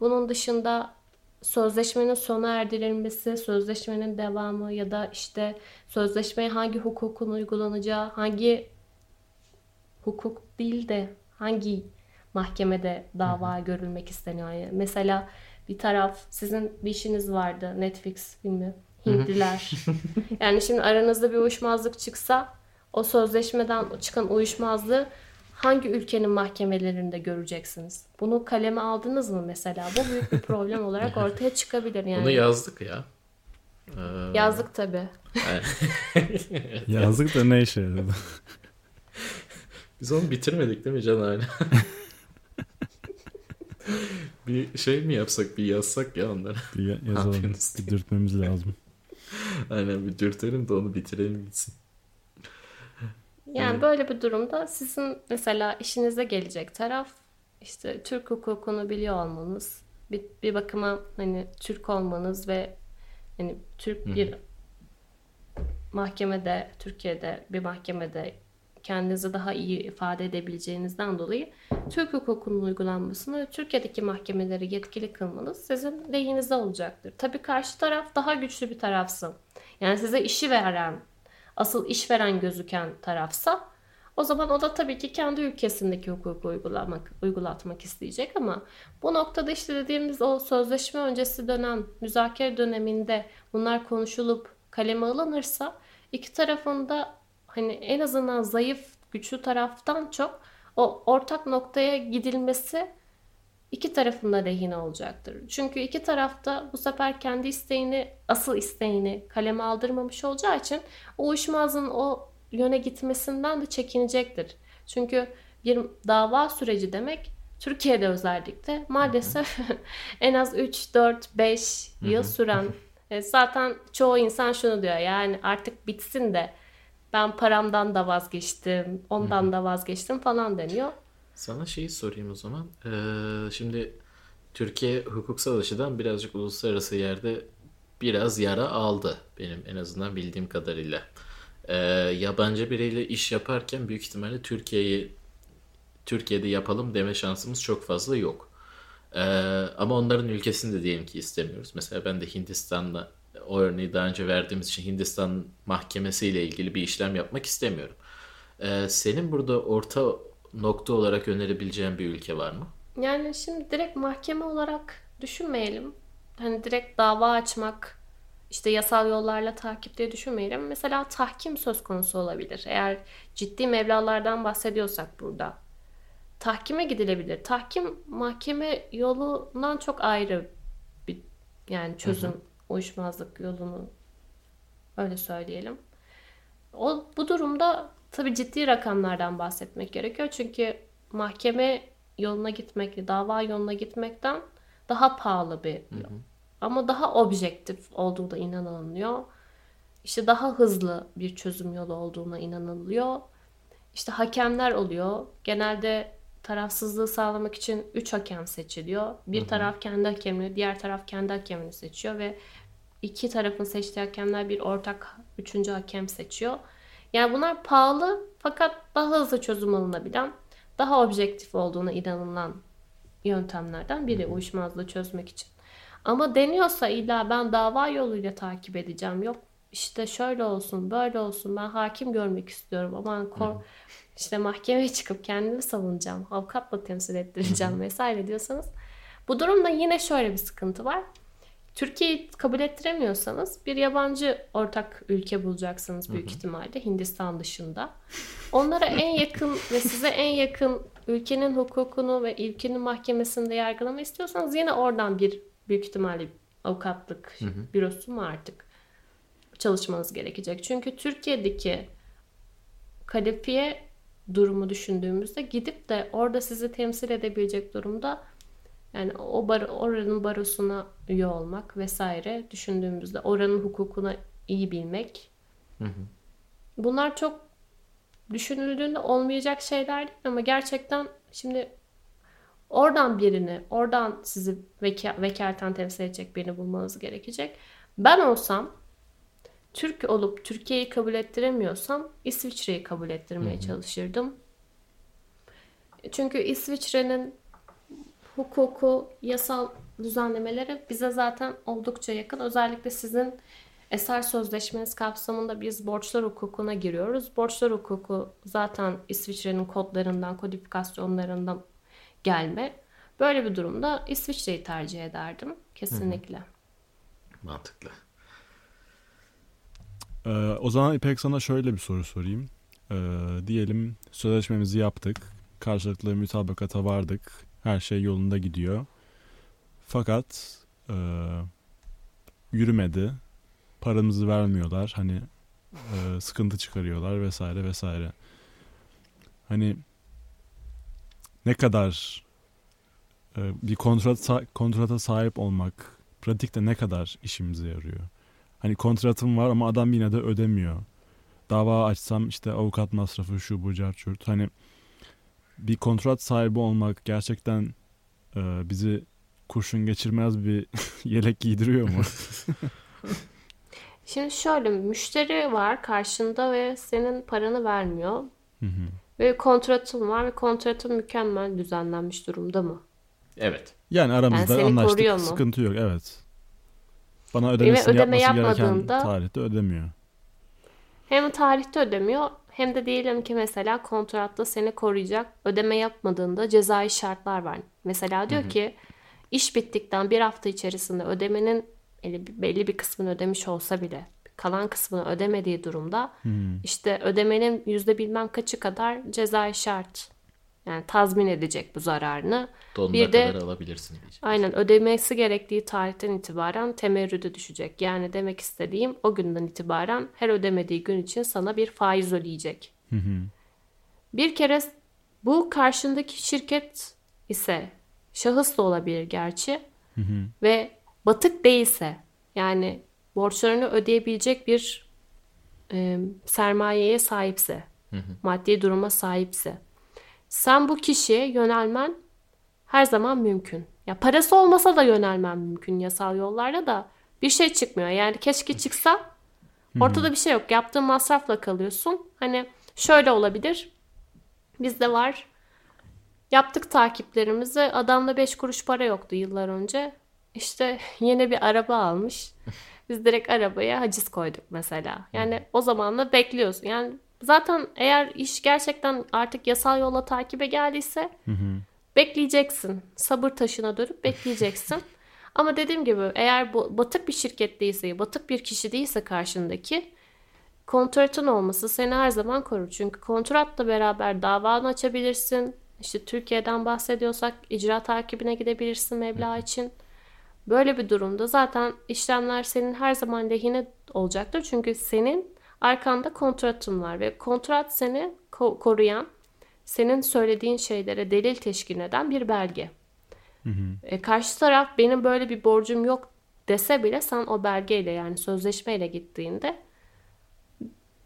Bunun dışında sözleşmenin sona erdirilmesi, sözleşmenin devamı ya da işte sözleşmeye hangi hukukun uygulanacağı, hangi hukuk değil de hangi mahkemede dava hı görülmek isteniyor. Yani mesela bir taraf sizin bir işiniz vardı Netflix filmi Hintliler. yani şimdi aranızda bir uyuşmazlık çıksa o sözleşmeden çıkan uyuşmazlığı hangi ülkenin mahkemelerinde göreceksiniz? Bunu kaleme aldınız mı mesela? Bu büyük bir problem olarak ortaya çıkabilir yani. Bunu yazdık ya. Ee... Yazdık tabi. yazdık da ne işe yaradı? Biz onu bitirmedik değil mi Can hala? Bir şey mi yapsak bir yazsak ya onları. Bir yazalım. Bir dürtmemiz lazım. Aynen bir dürtelim de onu bitirelim gitsin. Yani evet. böyle bir durumda sizin mesela işinize gelecek taraf işte Türk hukukunu biliyor olmanız, bir, bir bakıma hani Türk olmanız ve hani Türk bir mahkemede, Türkiye'de bir mahkemede kendinizi daha iyi ifade edebileceğinizden dolayı Türk hukukunun uygulanmasını Türkiye'deki mahkemeleri yetkili kılmanız sizin lehinize olacaktır. Tabii karşı taraf daha güçlü bir tarafsın. Yani size işi veren asıl işveren gözüken tarafsa o zaman o da tabii ki kendi ülkesindeki hukuku uygulamak, uygulatmak isteyecek ama bu noktada işte dediğimiz o sözleşme öncesi dönem, müzakere döneminde bunlar konuşulup kaleme alınırsa iki tarafında hani en azından zayıf, güçlü taraftan çok o ortak noktaya gidilmesi iki tarafında lehine olacaktır. Çünkü iki tarafta bu sefer kendi isteğini, asıl isteğini kaleme aldırmamış olacağı için o uyuşmazlığın o yöne gitmesinden de çekinecektir. Çünkü bir dava süreci demek Türkiye'de özellikle maalesef en az 3, 4, 5 yıl süren e, zaten çoğu insan şunu diyor yani artık bitsin de ben paramdan da vazgeçtim, ondan da vazgeçtim falan deniyor. Sana şeyi sorayım o zaman. Ee, şimdi Türkiye hukuksal açıdan birazcık uluslararası yerde biraz yara aldı benim en azından bildiğim kadarıyla. Ee, yabancı biriyle iş yaparken büyük ihtimalle Türkiye'yi Türkiye'de yapalım deme şansımız çok fazla yok. Ee, ama onların ülkesini de diyelim ki istemiyoruz. Mesela ben de Hindistan'da o örneği daha önce verdiğimiz için Hindistan mahkemesiyle ilgili bir işlem yapmak istemiyorum. Ee, senin burada orta nokta olarak önerebileceğin bir ülke var mı? Yani şimdi direkt mahkeme olarak düşünmeyelim. Hani direkt dava açmak, işte yasal yollarla takip diye düşünmeyelim. Mesela tahkim söz konusu olabilir. Eğer ciddi mevlalardan bahsediyorsak burada. Tahkime gidilebilir. Tahkim mahkeme yolundan çok ayrı bir yani çözüm hı hı. Uyuşmazlık yolunu öyle söyleyelim. O bu durumda tabii ciddi rakamlardan bahsetmek gerekiyor. Çünkü mahkeme yoluna gitmek, dava yoluna gitmekten daha pahalı bir yol. Hı hı. Ama daha objektif olduğu da inanılıyor. İşte daha hızlı bir çözüm yolu olduğuna inanılıyor. İşte hakemler oluyor. Genelde tarafsızlığı sağlamak için 3 hakem seçiliyor. Bir hı hı. taraf kendi hakemini, diğer taraf kendi hakemini seçiyor ve iki tarafın seçtiği hakemler bir ortak üçüncü hakem seçiyor. Yani bunlar pahalı fakat daha hızlı çözüm alınabilen, daha objektif olduğuna inanılan yöntemlerden biri uyuşmazlığı çözmek için. Ama deniyorsa illa ben dava yoluyla takip edeceğim. Yok işte şöyle olsun böyle olsun ben hakim görmek istiyorum. Aman kor işte mahkemeye çıkıp kendimi savunacağım. Avukatla temsil ettireceğim vesaire diyorsanız. Bu durumda yine şöyle bir sıkıntı var. Türkiye'yi kabul ettiremiyorsanız bir yabancı ortak ülke bulacaksınız büyük hı hı. ihtimalle Hindistan dışında. Onlara en yakın ve size en yakın ülkenin hukukunu ve ülkenin mahkemesinde yargılama istiyorsanız yine oradan bir büyük ihtimalle avukatlık hı hı. bürosu mu artık çalışmanız gerekecek. Çünkü Türkiye'deki kalifiye durumu düşündüğümüzde gidip de orada sizi temsil edebilecek durumda yani o bar, oranın barosuna üye olmak vesaire düşündüğümüzde oranın hukukuna iyi bilmek. Hı hı. Bunlar çok düşünüldüğünde olmayacak şeyler değil ama gerçekten şimdi oradan birini, oradan sizi veka, vekaleten temsil edecek birini bulmanız gerekecek. Ben olsam Türk olup Türkiye'yi kabul ettiremiyorsam İsviçre'yi kabul ettirmeye hı hı. çalışırdım. Çünkü İsviçre'nin hukuku, yasal düzenlemeleri bize zaten oldukça yakın. Özellikle sizin eser sözleşmeniz kapsamında biz borçlar hukukuna giriyoruz. Borçlar hukuku zaten İsviçre'nin kodlarından, kodifikasyonlarından gelme. Böyle bir durumda İsviçre'yi tercih ederdim. Kesinlikle. Hı hı. Mantıklı. Ee, o zaman İpek sana şöyle bir soru sorayım. Ee, diyelim sözleşmemizi yaptık. Karşılıklı mütabakata vardık. Her şey yolunda gidiyor. Fakat e, yürümedi. Paramızı vermiyorlar. Hani e, sıkıntı çıkarıyorlar vesaire vesaire. Hani ne kadar e, bir kontrat kontrata sahip olmak pratikte ne kadar işimize yarıyor? Hani kontratım var ama adam yine de ödemiyor. Dava açsam işte avukat masrafı şu bu carçurt. Hani bir kontrat sahibi olmak gerçekten e, bizi kurşun geçirmez bir yelek giydiriyor mu? Şimdi şöyle müşteri var karşında ve senin paranı vermiyor. Ve kontratın var ve kontratın mükemmel düzenlenmiş durumda mı? Evet. Yani aramızda yani anlaştık. Sıkıntı yok. Evet. Bana ödemesini ödeme yapması gereken tarihte ödemiyor. Hem tarihte ödemiyor hem de diyelim ki mesela kontratta seni koruyacak ödeme yapmadığında cezai şartlar var. Mesela diyor hı hı. ki iş bittikten bir hafta içerisinde ödemenin belli bir kısmını ödemiş olsa bile kalan kısmını ödemediği durumda hmm. işte ödemenin yüzde bilmem kaçı kadar cezai şart yani tazmin edecek bu zararını. Donuna bir de kadar alabilirsin diyecek. Aynen ödemesi gerektiği tarihten itibaren temerrüde düşecek. Yani demek istediğim o günden itibaren her ödemediği gün için sana bir faiz ödeyecek. Hı Bir kere bu karşındaki şirket ise şahıs da olabilir gerçi. Hı hı. Ve batık değilse yani borçlarını ödeyebilecek bir e, sermayeye sahipse, hı hı. maddi duruma sahipse sen bu kişiye yönelmen her zaman mümkün. Ya parası olmasa da yönelmen mümkün yasal yollarda da bir şey çıkmıyor. Yani keşke çıksa ortada bir şey yok. Yaptığın masrafla kalıyorsun. Hani şöyle olabilir. Bizde var Yaptık takiplerimizi. Adamda 5 kuruş para yoktu yıllar önce. İşte yeni bir araba almış. Biz direkt arabaya haciz koyduk mesela. Yani o zaman da bekliyorsun. Yani zaten eğer iş gerçekten artık yasal yolla takibe geldiyse hı hı. bekleyeceksin. Sabır taşına dönüp bekleyeceksin. Ama dediğim gibi eğer bu batık bir şirket değilse, batık bir kişi değilse karşındaki kontratın olması seni her zaman korur. Çünkü kontratla beraber davanı açabilirsin. İşte Türkiye'den bahsediyorsak icra takibine gidebilirsin meblağ için. Böyle bir durumda zaten işlemler senin her zaman lehine olacaktır. Çünkü senin arkanda kontratın var ve kontrat seni ko- koruyan, senin söylediğin şeylere delil teşkil eden bir belge. Hı hı. E, karşı taraf benim böyle bir borcum yok dese bile sen o belgeyle yani sözleşmeyle gittiğinde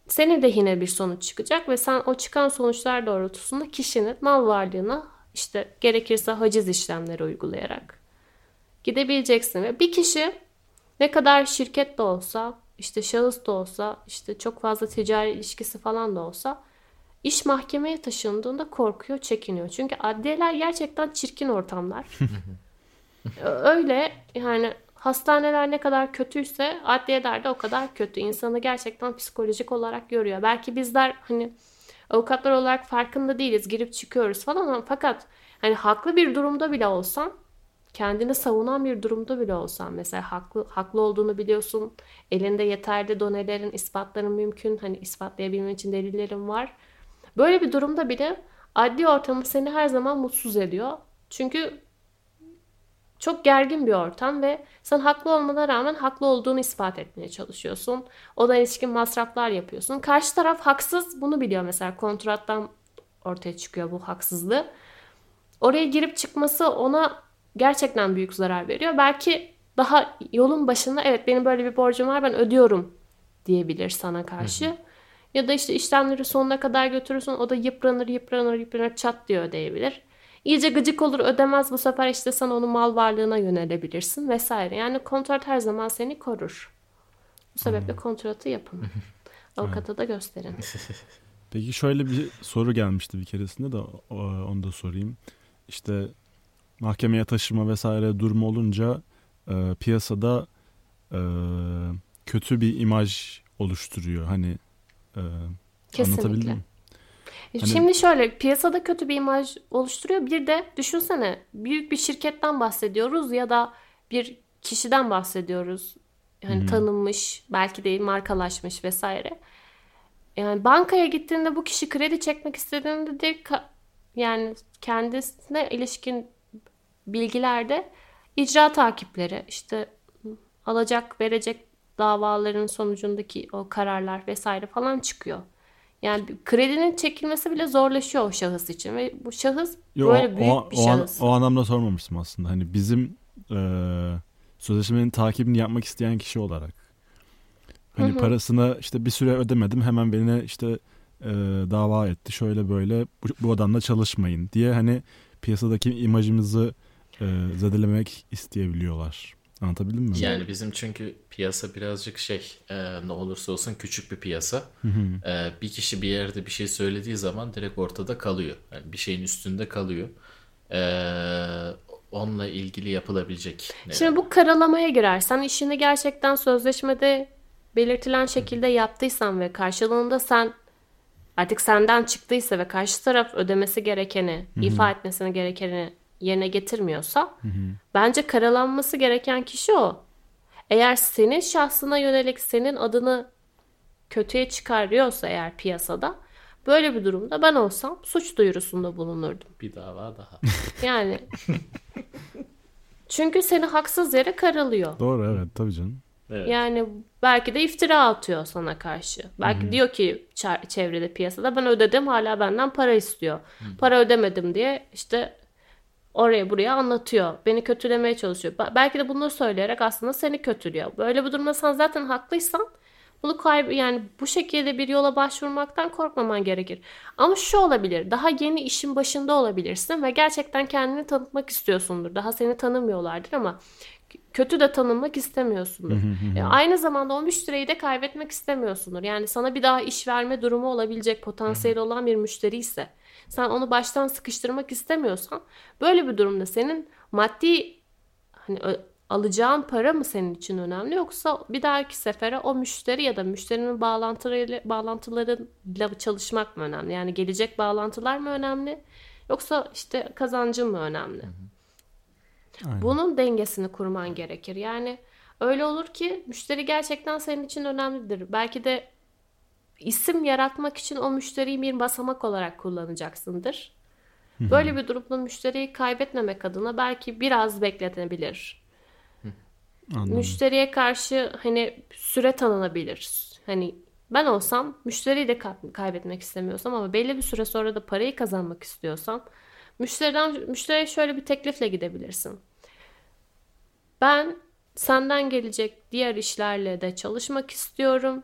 senin lehine bir sonuç çıkacak ve sen o çıkan sonuçlar doğrultusunda kişinin mal varlığına işte gerekirse haciz işlemleri uygulayarak gidebileceksin ve bir kişi ne kadar şirket de olsa işte şahıs da olsa işte çok fazla ticari ilişkisi falan da olsa iş mahkemeye taşındığında korkuyor, çekiniyor. Çünkü adliyeler gerçekten çirkin ortamlar. Öyle yani hastaneler ne kadar kötüyse adliyeler de o kadar kötü. İnsanı gerçekten psikolojik olarak görüyor. Belki bizler hani avukatlar olarak farkında değiliz. Girip çıkıyoruz falan ama fakat hani haklı bir durumda bile olsan kendini savunan bir durumda bile olsan mesela haklı haklı olduğunu biliyorsun. Elinde yeterli donelerin, ispatların mümkün. Hani ispatlayabilmen için delillerin var. Böyle bir durumda bile adli ortamı seni her zaman mutsuz ediyor. Çünkü çok gergin bir ortam ve sen haklı olmana rağmen haklı olduğunu ispat etmeye çalışıyorsun. O da ilişkin masraflar yapıyorsun. Karşı taraf haksız bunu biliyor mesela kontrattan ortaya çıkıyor bu haksızlığı. Oraya girip çıkması ona gerçekten büyük zarar veriyor. Belki daha yolun başında evet benim böyle bir borcum var ben ödüyorum diyebilir sana karşı. Hı hı. Ya da işte işlemleri sonuna kadar götürürsün o da yıpranır yıpranır yıpranır çat diye ödeyebilir. İyice gıcık olur ödemez bu sefer işte sen onun mal varlığına yönelebilirsin vesaire. Yani kontrat her zaman seni korur. Bu sebeple hmm. kontratı yapın. Avukata da gösterin. Peki şöyle bir soru gelmişti bir keresinde de onu da sorayım. İşte mahkemeye taşıma vesaire durumu olunca e, piyasada e, kötü bir imaj oluşturuyor. Hani e, anlatabildim mi? E, hani... Şimdi şöyle piyasada kötü bir imaj oluşturuyor. Bir de düşünsene büyük bir şirketten bahsediyoruz ya da bir kişiden bahsediyoruz. Yani hmm. tanınmış, belki değil markalaşmış vesaire. Yani bankaya gittiğinde bu kişi kredi çekmek istediğinde de yani kendisine ilişkin bilgilerde icra takipleri, işte alacak verecek davaların sonucundaki o kararlar vesaire falan çıkıyor. Yani kredinin çekilmesi bile zorlaşıyor o şahıs için ve bu şahıs Yo, böyle o, büyük o, bir o şahıs. An, o anlamda sormamıştım aslında. Hani bizim e, sözleşmenin takibini yapmak isteyen kişi olarak. Hani hı hı. parasını işte bir süre ödemedim hemen beni işte e, dava etti şöyle böyle bu, bu adamla çalışmayın diye hani piyasadaki imajımızı e, zedelemek isteyebiliyorlar. Anlatabildim mi? Yani bizim çünkü piyasa birazcık şey e, ne olursa olsun küçük bir piyasa. E, bir kişi bir yerde bir şey söylediği zaman direkt ortada kalıyor. Yani bir şeyin üstünde kalıyor. E, onunla ilgili yapılabilecek. Neler? Şimdi bu karalamaya girersen işini gerçekten sözleşmede belirtilen şekilde yaptıysan ve karşılığında sen artık senden çıktıysa ve karşı taraf ödemesi gerekeni, Hı-hı. ifa etmesine gerekeni yerine getirmiyorsa hı hı. bence karalanması gereken kişi o. Eğer senin şahsına yönelik senin adını kötüye çıkarıyorsa eğer piyasada böyle bir durumda ben olsam suç duyurusunda bulunurdum. Bir dava daha. Yani çünkü seni haksız yere karalıyor. Doğru evet tabii canım. Evet. Yani belki de iftira atıyor sana karşı. Belki Hı-hı. diyor ki çevrede piyasada ben ödedim hala benden para istiyor. Hı-hı. Para ödemedim diye işte oraya buraya anlatıyor. Beni kötülemeye çalışıyor. Belki de bunları söyleyerek aslında seni kötülüyor. Böyle bir durumda sen zaten haklıysan bunu kayb yani bu şekilde bir yola başvurmaktan korkmaman gerekir. Ama şu olabilir. Daha yeni işin başında olabilirsin ve gerçekten kendini tanıtmak istiyorsundur. Daha seni tanımıyorlardır ama kötü de tanınmak istemiyorsundur. e, aynı zamanda o müşteriyi de kaybetmek istemiyorsundur. Yani sana bir daha iş verme durumu olabilecek potansiyel olan bir müşteri ise sen onu baştan sıkıştırmak istemiyorsan böyle bir durumda senin maddi hani alacağın para mı senin için önemli yoksa bir dahaki sefere o müşteri ya da müşterinin bağlantılarıyla, bağlantılarıyla çalışmak mı önemli? Yani gelecek bağlantılar mı önemli yoksa işte kazancın mı önemli? Aynen. Bunun dengesini kurman gerekir. Yani öyle olur ki müşteri gerçekten senin için önemlidir. Belki de isim yaratmak için o müşteriyi bir basamak olarak kullanacaksındır. Böyle bir durumda müşteriyi kaybetmemek adına belki biraz bekletebilir. Anladım. Müşteriye karşı hani süre tanınabilir. Hani ben olsam müşteriyi de kaybetmek istemiyorsam ama belli bir süre sonra da parayı kazanmak istiyorsam müşteriden müşteriye şöyle bir teklifle gidebilirsin. Ben senden gelecek diğer işlerle de çalışmak istiyorum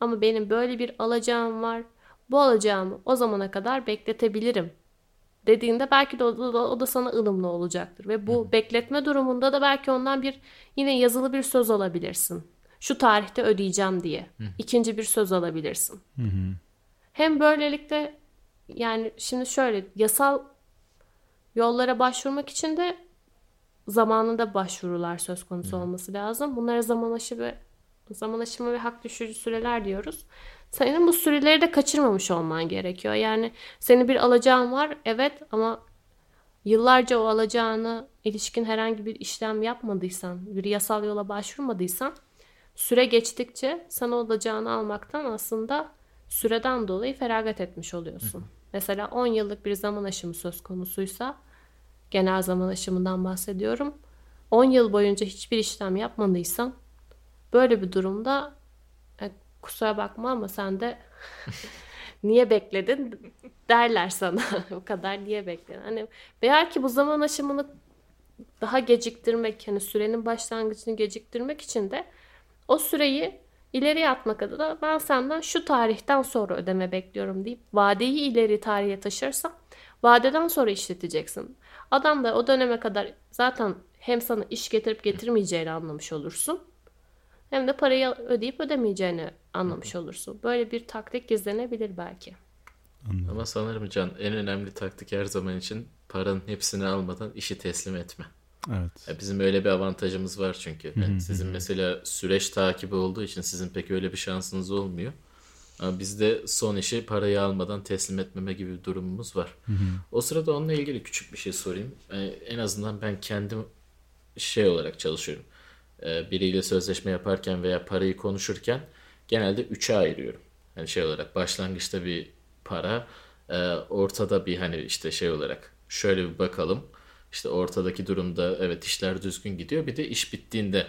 ama benim böyle bir alacağım var. Bu alacağımı o zamana kadar bekletebilirim dediğinde belki de o da, o da sana ılımlı olacaktır. Ve bu Hı. bekletme durumunda da belki ondan bir yine yazılı bir söz alabilirsin. Şu tarihte ödeyeceğim diye. Hı. İkinci bir söz alabilirsin. Hı hı. Hem böylelikle yani şimdi şöyle yasal yollara başvurmak için de zamanında başvurular söz konusu hı. olması lazım. Bunlara zaman aşımı, zaman aşımı ve hak düşürücü süreler diyoruz. Senin bu süreleri de kaçırmamış olman gerekiyor. Yani senin bir alacağın var evet ama yıllarca o alacağını ilişkin herhangi bir işlem yapmadıysan, bir yasal yola başvurmadıysan süre geçtikçe sana alacağını almaktan aslında süreden dolayı feragat etmiş oluyorsun. Mesela 10 yıllık bir zaman aşımı söz konusuysa genel zaman aşımından bahsediyorum. 10 yıl boyunca hiçbir işlem yapmadıysan böyle bir durumda kusura bakma ama sen de niye bekledin derler sana. o kadar niye bekledin? Hani belki bu zaman aşımını daha geciktirmek, hani sürenin başlangıcını geciktirmek için de o süreyi ileriye atmak adına ben senden şu tarihten sonra ödeme bekliyorum deyip vadeyi ileri tarihe taşırsan vadeden sonra işleteceksin. Adam da o döneme kadar zaten hem sana iş getirip getirmeyeceğini anlamış olursun hem de parayı ödeyip ödemeyeceğini anlamış olursun. Böyle bir taktik gizlenebilir belki. Anladım. Ama sanırım Can en önemli taktik her zaman için paranın hepsini almadan işi teslim etme. Evet. Ya bizim öyle bir avantajımız var çünkü. Yani sizin mesela süreç takibi olduğu için sizin pek öyle bir şansınız olmuyor. Ama bizde son işi parayı almadan teslim etmeme gibi bir durumumuz var. O sırada onunla ilgili küçük bir şey sorayım. Yani en azından ben kendim şey olarak çalışıyorum. E, biriyle sözleşme yaparken veya parayı konuşurken genelde üçe ayırıyorum. Yani şey olarak başlangıçta bir para, e, ortada bir hani işte şey olarak şöyle bir bakalım. İşte ortadaki durumda evet işler düzgün gidiyor. Bir de iş bittiğinde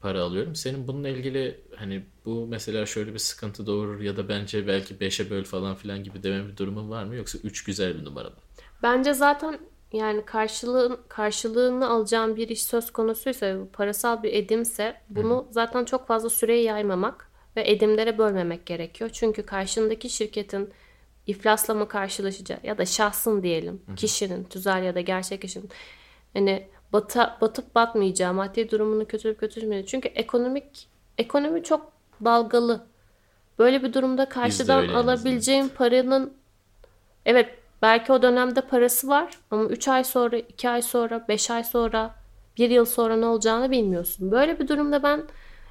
para alıyorum. Senin bununla ilgili hani bu mesela şöyle bir sıkıntı doğurur ya da bence belki 5'e böl falan filan gibi deme bir durumun var mı? Yoksa 3 güzel bir numara mı? Bence zaten yani karşılığın karşılığını alacağım bir iş söz konusuysa parasal bir edimse bunu Hı. zaten çok fazla süreye yaymamak ve edimlere bölmemek gerekiyor. Çünkü karşındaki şirketin iflasla mı karşılaşacağı ya da şahsın diyelim Hı. kişinin tüzel ya da gerçek kişinin hani bata, batıp batmayacağı maddi durumunu kötülüp götürmeyeceği. Çünkü ekonomik ekonomi çok dalgalı. Böyle bir durumda karşıdan alabileceğim paranın evet Belki o dönemde parası var ama 3 ay sonra, 2 ay sonra, 5 ay sonra, 1 yıl sonra ne olacağını bilmiyorsun. Böyle bir durumda ben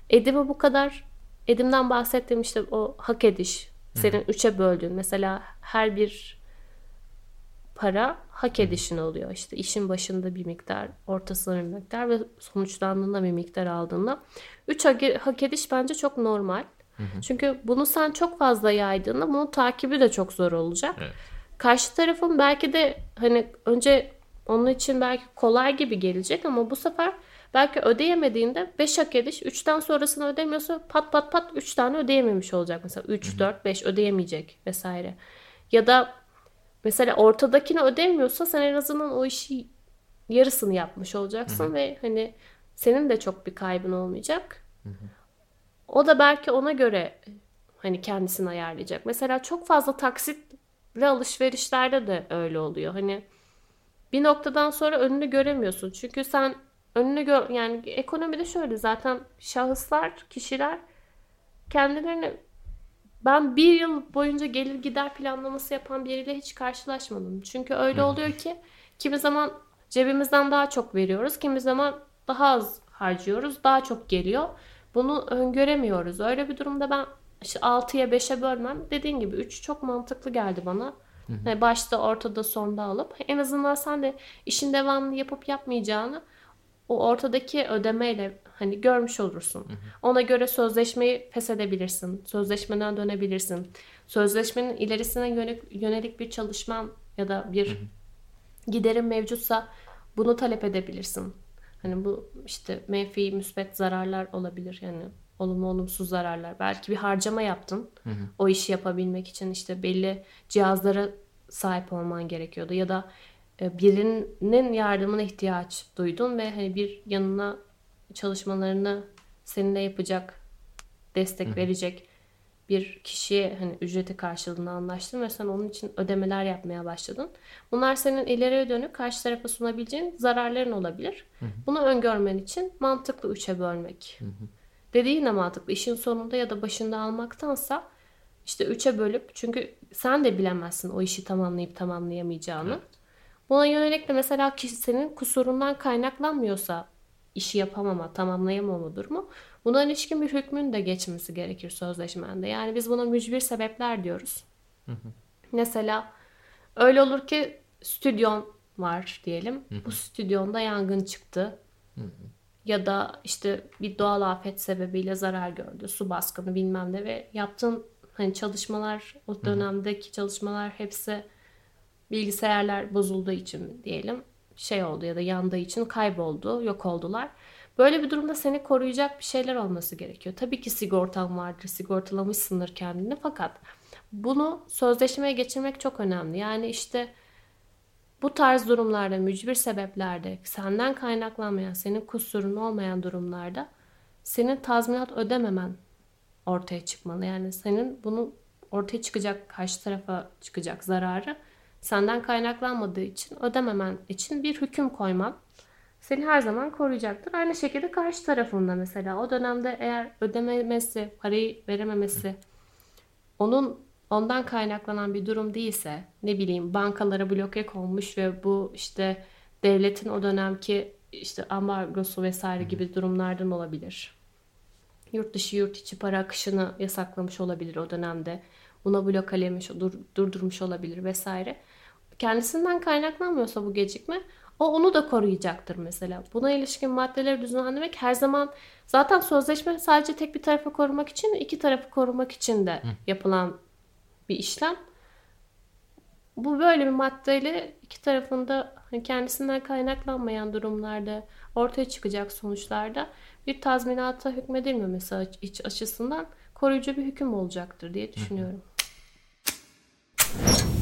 Edim'i bu kadar Edim'den bahsettiğim işte o hak ediş senin 3'e böldüğün mesela her bir para hak edişin oluyor. İşte işin başında bir miktar, ortasında bir miktar ve sonuçlandığında bir miktar aldığında. 3 hak ediş bence çok normal. Hı hı. Çünkü bunu sen çok fazla yaydığında bunun takibi de çok zor olacak. Evet. Karşı tarafın belki de hani önce onun için belki kolay gibi gelecek ama bu sefer belki ödeyemediğinde 5 hak ediş 3'ten sonrasını ödemiyorsa pat pat pat 3 tane ödeyememiş olacak. Mesela 3, 4, 5 ödeyemeyecek vesaire. Ya da mesela ortadakini ödemiyorsa sen en azından o işi yarısını yapmış olacaksın Hı-hı. ve hani senin de çok bir kaybın olmayacak. Hı-hı. O da belki ona göre hani kendisini ayarlayacak. Mesela çok fazla taksit alışverişlerde de öyle oluyor. Hani bir noktadan sonra önünü göremiyorsun. Çünkü sen önüne gör yani ekonomide şöyle zaten şahıslar, kişiler kendilerini ben bir yıl boyunca gelir gider planlaması yapan biriyle hiç karşılaşmadım. Çünkü öyle oluyor ki kimi zaman cebimizden daha çok veriyoruz, kimi zaman daha az harcıyoruz, daha çok geliyor. Bunu öngöremiyoruz. Öyle bir durumda ben işte 6'ya 5'e bölmem. Dediğin gibi 3 çok mantıklı geldi bana. Yani başta, ortada, sonda alıp en azından sen de işin devamlı yapıp yapmayacağını o ortadaki ödemeyle hani görmüş olursun. Hı hı. Ona göre sözleşmeyi feshedebilirsin. Sözleşmeden dönebilirsin. Sözleşmenin ilerisine yönelik, yönelik bir çalışman ya da bir hı hı. giderin mevcutsa bunu talep edebilirsin. Hani bu işte menfi, müsbet zararlar olabilir. Yani olumlu olumsuz zararlar. Belki bir harcama yaptın. Hı hı. O işi yapabilmek için işte belli cihazlara sahip olman gerekiyordu ya da e, birinin yardımına ihtiyaç duydun ve hani bir yanına çalışmalarını seninle yapacak, destek Hı. verecek bir kişiye hani ücreti karşılığında anlaştın ve sen onun için ödemeler yapmaya başladın. Bunlar senin ileriye dönük karşı tarafa sunabileceğin zararların olabilir. Hı hı. Bunu öngörmen için mantıklı üçe bölmek. Hı hı. Dediğin de mantıklı. İşin sonunda ya da başında almaktansa işte üçe bölüp çünkü sen de bilemezsin o işi tamamlayıp tamamlayamayacağını. Evet. Buna yönelik de mesela kişi senin kusurundan kaynaklanmıyorsa işi yapamama, tamamlayamama durumu buna ilişkin bir hükmün de geçmesi gerekir sözleşmende. Yani biz buna mücbir sebepler diyoruz. Hı hı. Mesela öyle olur ki stüdyon var diyelim. Hı hı. Bu stüdyonda yangın çıktı. Hı hı. Ya da işte bir doğal afet sebebiyle zarar gördü. Su baskını bilmem ne ve yaptığın hani çalışmalar o dönemdeki hı çalışmalar hepsi bilgisayarlar bozulduğu için diyelim şey oldu ya da yandığı için kayboldu, yok oldular. Böyle bir durumda seni koruyacak bir şeyler olması gerekiyor. Tabii ki sigortan vardır, sigortalamışsındır kendini fakat bunu sözleşmeye geçirmek çok önemli. Yani işte bu tarz durumlarda, mücbir sebeplerde, senden kaynaklanmayan, senin kusurun olmayan durumlarda senin tazminat ödememen ortaya çıkmalı. Yani senin bunu ortaya çıkacak, karşı tarafa çıkacak zararı senden kaynaklanmadığı için ödememen için bir hüküm koyman seni her zaman koruyacaktır. Aynı şekilde karşı tarafında mesela o dönemde eğer ödememesi, parayı verememesi onun ondan kaynaklanan bir durum değilse ne bileyim bankalara bloke konmuş ve bu işte devletin o dönemki işte ambargosu vesaire gibi durumlardan olabilir. Yurt dışı yurt içi para akışını yasaklamış olabilir o dönemde. Buna blokalemiş, dur, durdurmuş olabilir vesaire kendisinden kaynaklanmıyorsa bu gecikme o onu da koruyacaktır mesela. Buna ilişkin maddeleri düzenlemek her zaman zaten sözleşme sadece tek bir tarafı korumak için iki tarafı korumak için de yapılan bir işlem. Bu böyle bir maddeyle iki tarafında hani kendisinden kaynaklanmayan durumlarda ortaya çıkacak sonuçlarda bir tazminata hükmedilmemesi açısından koruyucu bir hüküm olacaktır diye düşünüyorum. Hı hı.